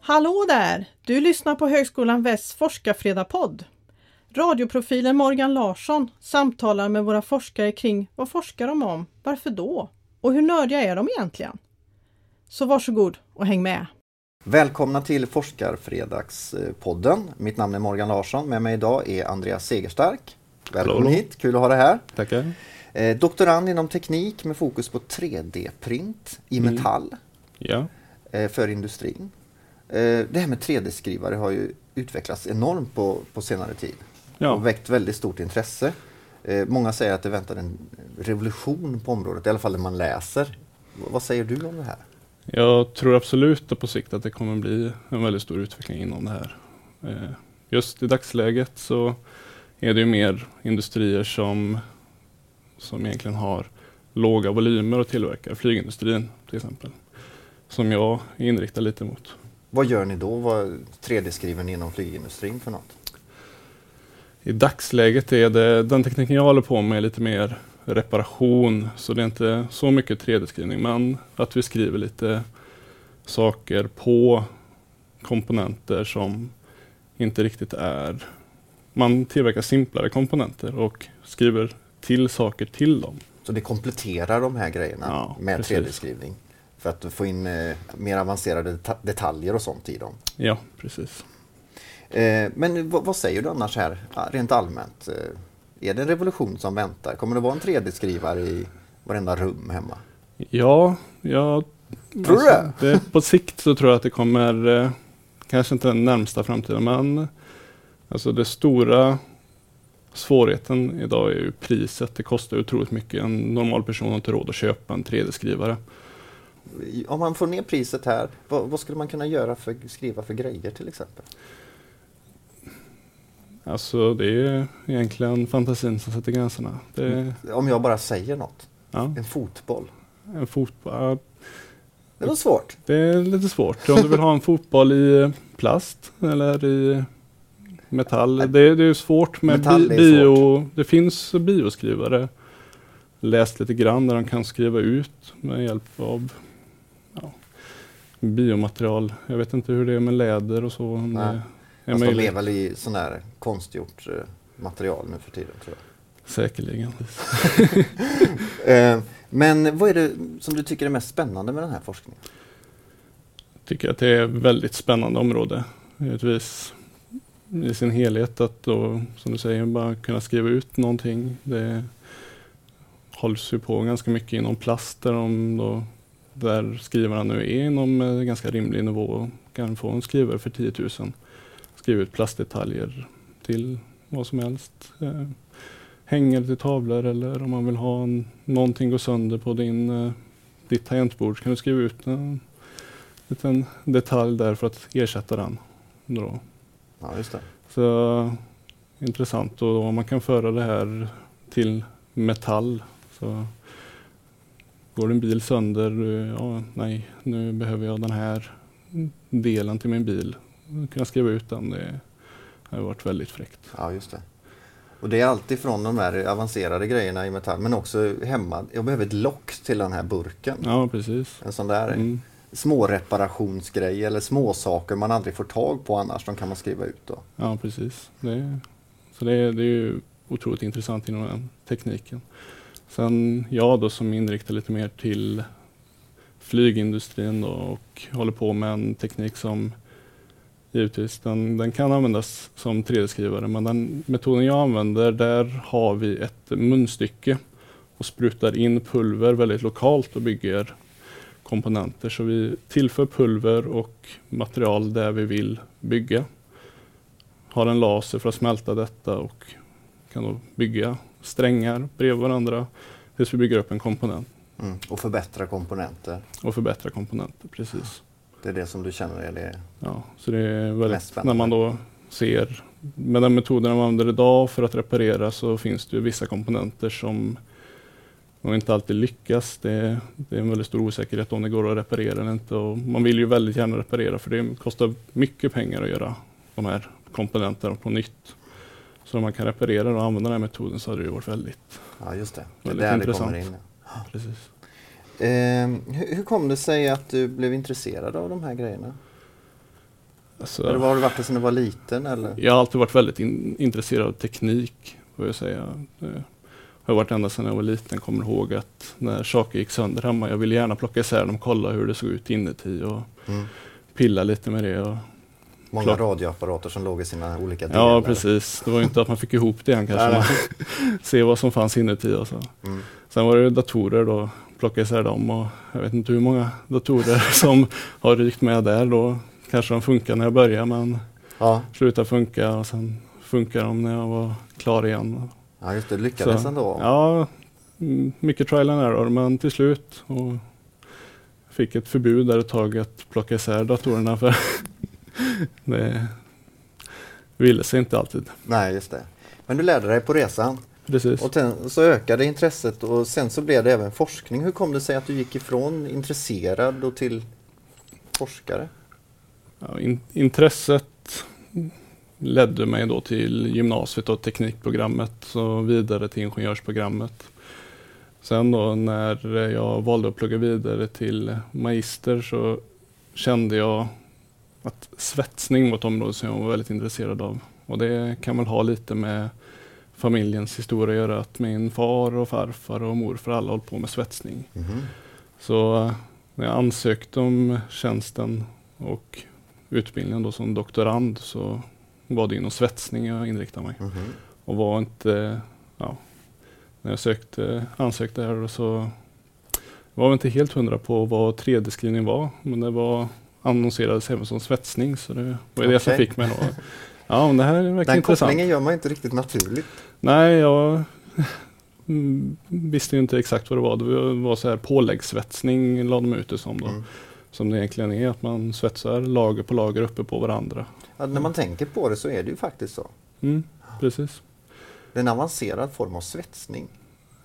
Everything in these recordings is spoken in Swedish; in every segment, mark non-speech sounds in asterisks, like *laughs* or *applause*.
Hallå där! Du lyssnar på Högskolan Västs forskarfredagspodd. Radioprofilen Morgan Larsson samtalar med våra forskare kring vad forskar de om, varför då och hur nördiga är de egentligen? Så varsågod och häng med! Välkomna till Forskarfredagspodden. Mitt namn är Morgan Larsson. Med mig idag är Andreas Segerstark. Välkommen Hallå. hit, kul att ha dig här. Tackar. Eh, doktorand inom teknik med fokus på 3D-print i Mm. metall Ja, eh, för industrin. Eh, det här med 3D-skrivare har ju utvecklats enormt på, på senare tid ja. och väckt väldigt stort intresse. Eh, många säger att det väntar en revolution på området, i alla fall när man läser. V- vad säger du om det här? jag tror absolut på sikt att det kommer bli en väldigt stor utveckling inom det här. Eh, Just i dagsläget så är det ju mer industrier som, som egentligen har låga volymer att tillverka, flygindustrin till exempel, som jag är inriktad lite mot. Vad gör ni då? Vad 3D-skriver ni inom flygindustrin för något? I dagsläget är det, den tekniken jag håller på med är lite mer reparation, så det är inte så mycket 3D-skrivning, men att vi skriver lite saker på komponenter som inte riktigt är... Man tillverkar simplare komponenter och skriver till saker till dem. Så det kompletterar de här grejerna Ja, med precis. 3D-skrivning? För att få in eh, mer avancerade deta- detaljer och sånt i dem. Ja, precis. Eh, men vad, säger du annars här, rent allmänt? Eh, är det en revolution som väntar? Kommer det vara en 3D-skrivare i varenda rum hemma? Ja, jag... Tror du det? det? På sikt så tror jag att det kommer, eh, kanske inte den närmsta framtiden, men alltså det stora svårigheten idag är ju priset. Det kostar otroligt mycket. En normal person har inte råd att köpa en 3D-skrivare. Om man får ner priset här, vad, vad skulle man kunna göra för skriva för grejer till exempel? Alltså det är egentligen fantasin som sätter gränserna. Är Om jag bara säger något, ja, en fotboll. en fotboll. Det var svårt. Det är lite svårt. Om du vill ha en fotboll i plast eller i metall. Det, är- det är svårt med Metall bi, bio. Det finns bioskrivare. Läst lite grann där de kan skriva ut med hjälp av ja, biomaterial. Jag vet inte hur det är med läder och så. Om Nej. det är Fast de möjligt. väl i sån här konstgjort eh, material nu för tiden tror jag. Säkerligen. *laughs* *laughs* Eh, men vad är det som du tycker är mest spännande med den här forskningen? tycker att det är ett väldigt spännande område. Givetvis i sin helhet att då, som du säger, bara kunna skriva ut någonting. Det hålls ju på ganska mycket inom plast där, de då, där skrivarna nu är inom en ganska rimlig nivå och kan få en skrivare för 10 000. Skriva ut plastdetaljer till vad som helst. Eh, hänger till tavlor eller om man vill ha en, någonting gå sönder på din, eh, ditt tangentbord så kan du skriva ut en liten detalj där för att ersätta den. Då. Ja, just det. Så intressant och om man kan föra det här till metall. Så går en bil sönder, ja, nej, nu behöver jag den här delen till min bil. Då kan jag skriva ut den. Det har varit väldigt fräckt. Ja, just det. Och det är alltid från de här avancerade grejerna i metall, men också hemma. Jag behöver ett lock till den här burken. Ja, precis. En sån där Mm små reparationsgrejer eller små saker man aldrig får tag på annars, de kan man skriva ut då. Ja, precis. Det, så det, det är ju otroligt intressant inom den tekniken. Sen jag då som inriktar lite mer till flygindustrin då och håller på med en teknik som givetvis den, den kan användas som 3D-skrivare men den metoden jag använder där har vi ett munstycke och sprutar in pulver väldigt lokalt och bygger komponenter. Så vi tillför pulver och material där vi vill bygga. Har en laser för att smälta detta och kan då bygga strängar bredvid varandra tills vi bygger upp en komponent Mm. Och förbättra komponenter. och förbättra komponenter. Precis. Det är det som du känner är det. Ja, så det är väldigt, när man då ser med den metoden man använder idag för att reparera så finns det ju vissa komponenter som nog inte alltid lyckas. Det, det är en väldigt stor osäkerhet om det går att reparera eller inte. Och man vill ju väldigt gärna reparera för det kostar mycket pengar att göra de här komponenterna på nytt. Så om man kan reparera och använda den här metoden så hade det varit väldigt Ja, just det. Det är där det intressant. kommer in. precis. Eh, hur, hur kom det sig att du blev intresserad av de här grejerna? Alltså, Eller har du varit det sedan du var liten? Eller? Jag har alltid varit väldigt in, intresserad av teknik, får jag säga. Har varit ända sedan jag var liten, kommer ihåg att när saker gick sönder hemma, jag ville gärna plocka isär dem, kolla hur det såg ut inuti och Mm. pilla lite med det. Och, Många Klart. radioapparater som låg i sina olika delar. ja, precis. Det var ju inte att man fick ihop det än kanske, *laughs* se vad som fanns inuti och så. Mm. Sen var det datorer då, plocka isär dem och jag vet inte hur många datorer *laughs* som har rykt med där då. Kanske de funkar när jag började men Ja. slutade funka och sen funkar de när jag var klar igen. Ja, just det. Lyckades Så, ändå. Ja, mm, mycket trial and error men till slut och fick ett förbud där ett tag att plocka isär datorerna för *laughs* det ville sig inte alltid. Nej, just det. Men du lärde dig på resan Precis. och sen så ökade intresset och sen så blev det även forskning. Hur kom det sig att du gick ifrån intresserad och till forskare? Ja, in, intresset ledde mig då till gymnasiet och teknikprogrammet och vidare till ingenjörsprogrammet. Sen då när jag valde att plugga vidare till magister så kände jag att svetsning var ett område som jag var väldigt intresserad av. Och det kan väl ha lite med familjens historia att göra, att min far och farfar och morfar alla hållit på med svetsning. Mhm. Så eh, när jag ansökte om tjänsten och utbildningen då som doktorand så var det inom svetsning jag inriktade mig. Mhm. Och var inte, ja, när jag sökte, ansökte här så var jag inte helt hundra på vad 3D-skrivning var. Men det var annonserades även som svetsning så det var det som fick mig då. Ja, men det här verkar Den intressant. kopplingen gör man inte riktigt naturligt. Nej, jag mm, visste inte exakt vad det var. Det var så här påläggssvetsning lade de ut det som då. Mm. Som det egentligen är, att man svetsar lager på lager uppe på varandra. Ja, när man tänker på det så är det ju faktiskt så. Mm, precis. Det är en avancerad form av svetsning.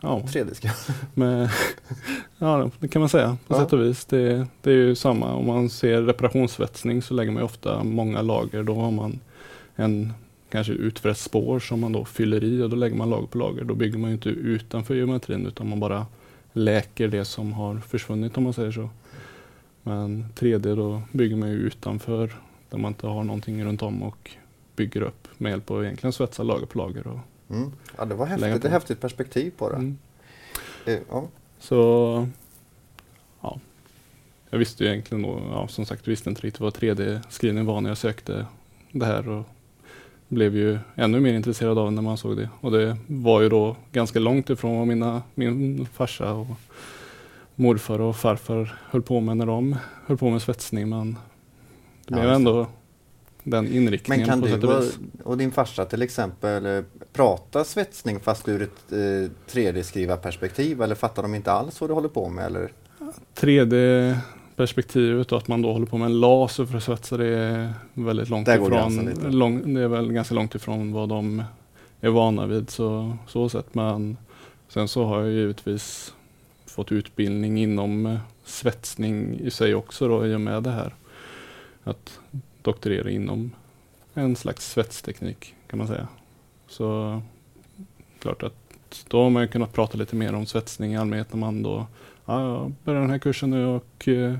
Ja, 3D-skrivning. *laughs* med, ja, det kan man säga på Ja. sätt och vis. Det, det är ju samma. Om man ser reparationssvetsning så lägger man ofta många lager. Då har man en kanske utfräst spår som man då fyller i och då lägger man lager på lager. Då bygger man inte utanför geometrin utan man bara läker det som har försvunnit om man säger så. Men 3D då bygger man ju utanför där man inte har någonting runt om och bygger upp med hjälp av egentligen svetsa lager på lager. Och, Mm. Ja, det var häftigt, ett häftigt perspektiv på det. mm. Eh, Ja. Så ja, jag visste ju egentligen då, ja, som sagt, visste inte riktigt vad 3D-skrivning var när jag sökte det här och blev ju ännu mer intresserad av när man såg det. Och det var ju då ganska långt ifrån vad mina, min farsa och morfar och farfar höll på med när de höll på med svetsning. Men det Ja, blev det. ändå den Men inriktningen kan på du sätt och och, din farsa till exempel eh, prata svetsning fast ur ett eh, 3D-skrivarperspektiv eller fattar de inte alls vad du håller på med? Eller? 3D-perspektivet och att man då håller på med en laser för att svetsa det är väldigt långt Där ifrån. Lång, det är väl ganska långt ifrån vad de är vana vid så, så sett. Men sen så har jag givetvis fått utbildning inom eh, svetsning i sig också då i och med det här. Att doktorera inom en slags svetsteknik kan man säga. Så klart att då har man kunnat prata lite mer om svetsning i allmänhet när man då ja, jag börjar den här kursen nu och eh,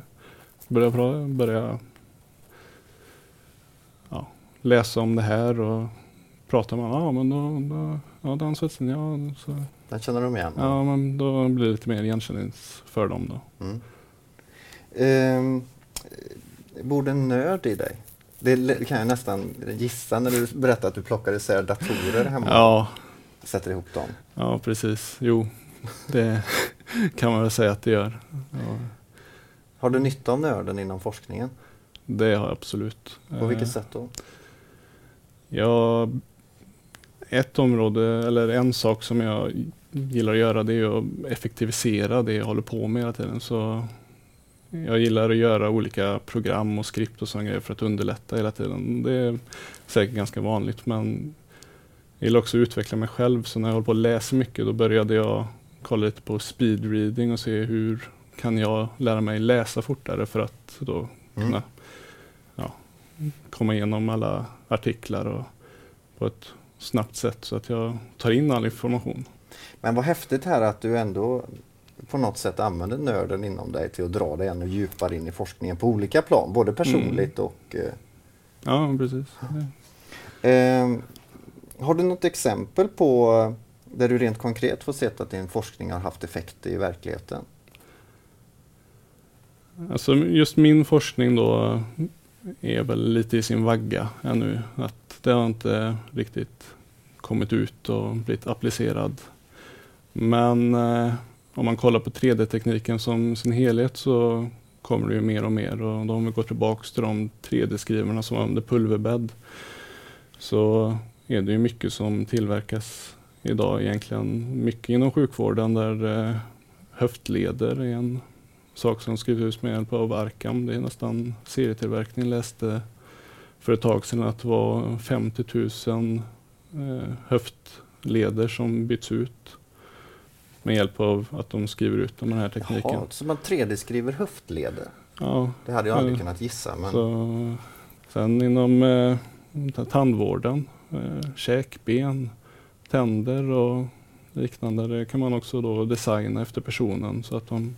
börjar, pra- börjar ja, läsa om det här och pratar man, ja men då, då ja den svetsningen, ja, så, Den känner de igen? ja men då blir det lite mer igenkännings för dem då. Mm. Ehm, bor det en nörd i dig? Det kan jag nästan gissa när du berättar att du plockar isär datorer hemma Ja, och sätter ihop dem. ja precis, jo det kan man väl säga att det gör. Ja, Har du nytta av nörden inom forskningen? det har jag absolut. På vilket Eh, sätt då? Ja, ett område eller en sak som jag gillar att göra det är att effektivisera det jag håller på med hela tiden. Så jag gillar att göra olika program och skript och sådana grejer för att underlätta hela tiden. Det är säkert ganska vanligt men jag gillar också att utveckla mig själv. Så när jag håller på att läsa mycket då började jag kolla lite på speed reading och se hur kan jag lära mig läsa fortare för att då Mm. kunna ja, komma igenom alla artiklar och på ett snabbt sätt så att jag tar in all information. Men vad häftigt här att du ändå på något sätt använder nörden inom dig till att dra dig ännu djupare in i forskningen på olika plan, både personligt och... Eh, Ja, precis. eh, har du något exempel på där du rent konkret får sett att din forskning har haft effekt i verkligheten? Alltså just min forskning då är väl lite i sin vagga ännu. Att det har inte riktigt kommit ut och blivit applicerad. Men eh, om man kollar på 3D-tekniken som sin helhet så kommer det ju mer och mer. Och då om vi går tillbaks till de 3D-skrivarna som var under pulverbädd så är det ju mycket som tillverkas idag egentligen. Mycket inom sjukvården där eh, höftleder är en sak som skrivs ut med hjälp av Arcam. Det är nästan serietillverkning. Läste för ett tag sedan att det var 50 000 eh, höftleder som byts ut med hjälp av att de skriver ut den här tekniken. Jaha, så man 3D-skriver höftleder? Ja, Det hade jag aldrig Ja. kunnat gissa. Men... så, sen inom eh, tandvården, eh, käkben, tänder och liknande. Det kan man också då designa efter personen så att de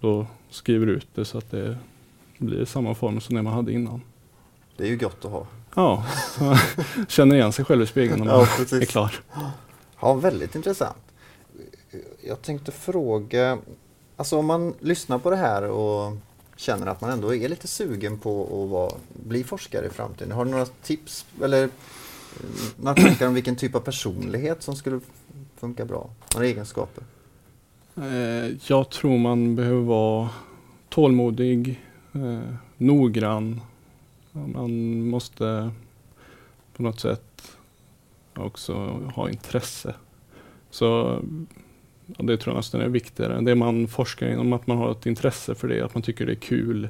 då skriver ut det så att det blir samma form som det man hade innan. Det är ju gott att ha. Ja, *laughs* känner igen sig själv i spegeln när man Ja, är klar. Ja, väldigt intressant. Jag tänkte fråga, alltså om man lyssnar på det här och känner att man ändå är lite sugen på att vara, bli forskare i framtiden. Har du några tips eller några tankar om vilken typ av personlighet som skulle funka bra? Några egenskaper? Eh, jag tror man behöver vara tålmodig, eh, noggrann. Man måste på något sätt också ha intresse. Så ja, det tror jag nästan är viktigare. Det man forskar inom, att man har ett intresse för det, att man tycker det är kul.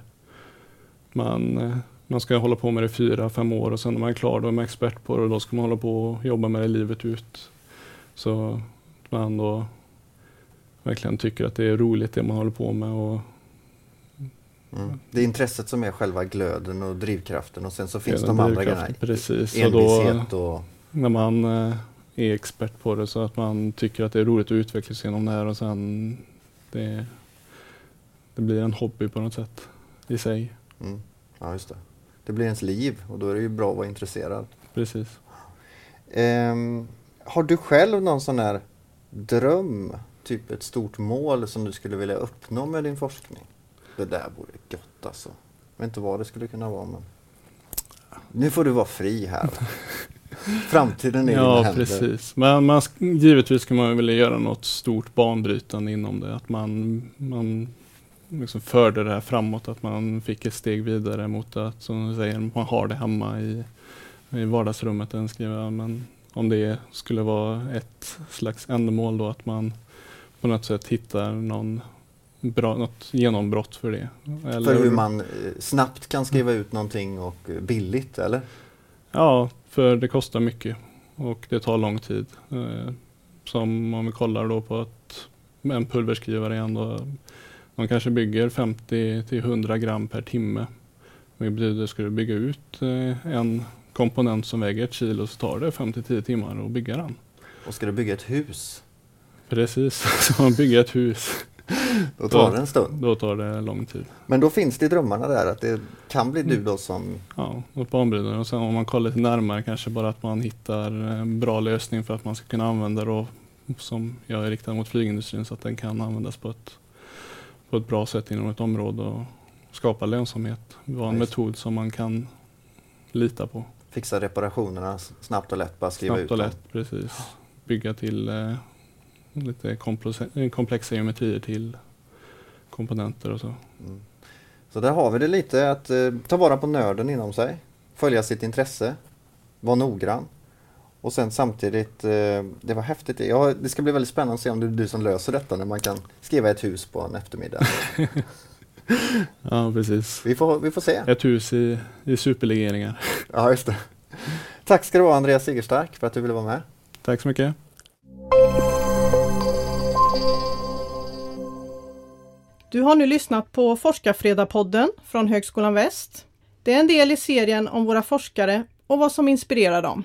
Man, eh, man ska hålla på med det i fyra, fem år och sen när man är klar då är man expert på det och då ska man hålla på och jobba med det livet ut. Så att man då verkligen tycker att det är roligt det man håller på med. Och Mm. Det är intresset som är själva glöden och drivkraften och sen så finns de andra grejerna. Precis, och då Envishet och... när man eh, är expert på det så att man tycker att det är roligt att utvecklas genom det här och sen det, det blir en hobby på något sätt i sig. Mm. Ja, just det. Det blir ens liv och då är det ju bra att vara intresserad. Precis. Ehm, har du själv någon sån här dröm, typ ett stort mål som du skulle vilja uppnå med din forskning? Det där vore gott alltså. Jag vet inte vad det skulle kunna vara men... Nu får du vara fri här. *laughs* Framtiden är Ja, händer. precis. Men man, givetvis ska man vilja göra något stort banbrytande inom det. Att man, man liksom förde det här framåt, att man fick ett steg vidare mot att, som du säger, man har det hemma i, i vardagsrummet. Den skriver, men om det skulle vara ett slags ändamål då, att man på något sätt hittar någon bra, något genombrott för det. För hur man eh, snabbt kan skriva ut någonting och eh, billigt, eller? Ja, för det kostar mycket och det tar lång tid. Eh, Som om vi kollar då på att en pulverskrivare igen då, man kanske bygger 50 till 100 gram per timme. Det betyder att ska du bygga ut en komponent som väger ett kilo så tar det 5 till 10 timmar att bygga den. Och ska du bygga ett hus, Precis, *laughs* så man bygger ett hus, då tar det en stund. då tar det lång tid. Men då finns det i drömmarna där att det kan bli du Mm. då som... Ja, något banbrytande. Och sen om man kollar lite närmare kanske bara att man hittar en bra lösning för att man ska kunna använda då som jag är riktad mot flygindustrin så att den kan användas på ett, på ett bra sätt inom ett område och skapa lönsamhet. Vara en Ja, just. metod som man kan lita på. Fixa reparationerna snabbt och lätt, bara skriva Snabbt ut och dem. lätt, precis. Bygga till eh, lite komplexa- eh, komplexa geometrier till komponenter och så. Mm. Så där har vi det lite, att eh, ta vara på nörden inom sig, följa sitt intresse, vara noggrann. Och sen samtidigt, eh, det var häftigt. Ja, det ska bli väldigt spännande att se om det är du som löser detta när man kan skriva ett hus på en eftermiddag. *laughs* Ja, precis. Vi får, vi får se. Ett hus i, i superlegeringar. Ja, just det. Tack ska du ha Andreas Sigerstark för att du ville vara med. Tack så mycket. Du har nu lyssnat på Forskarfredagpodden från Högskolan Väst. Det är en del i serien om våra forskare och vad som inspirerar dem.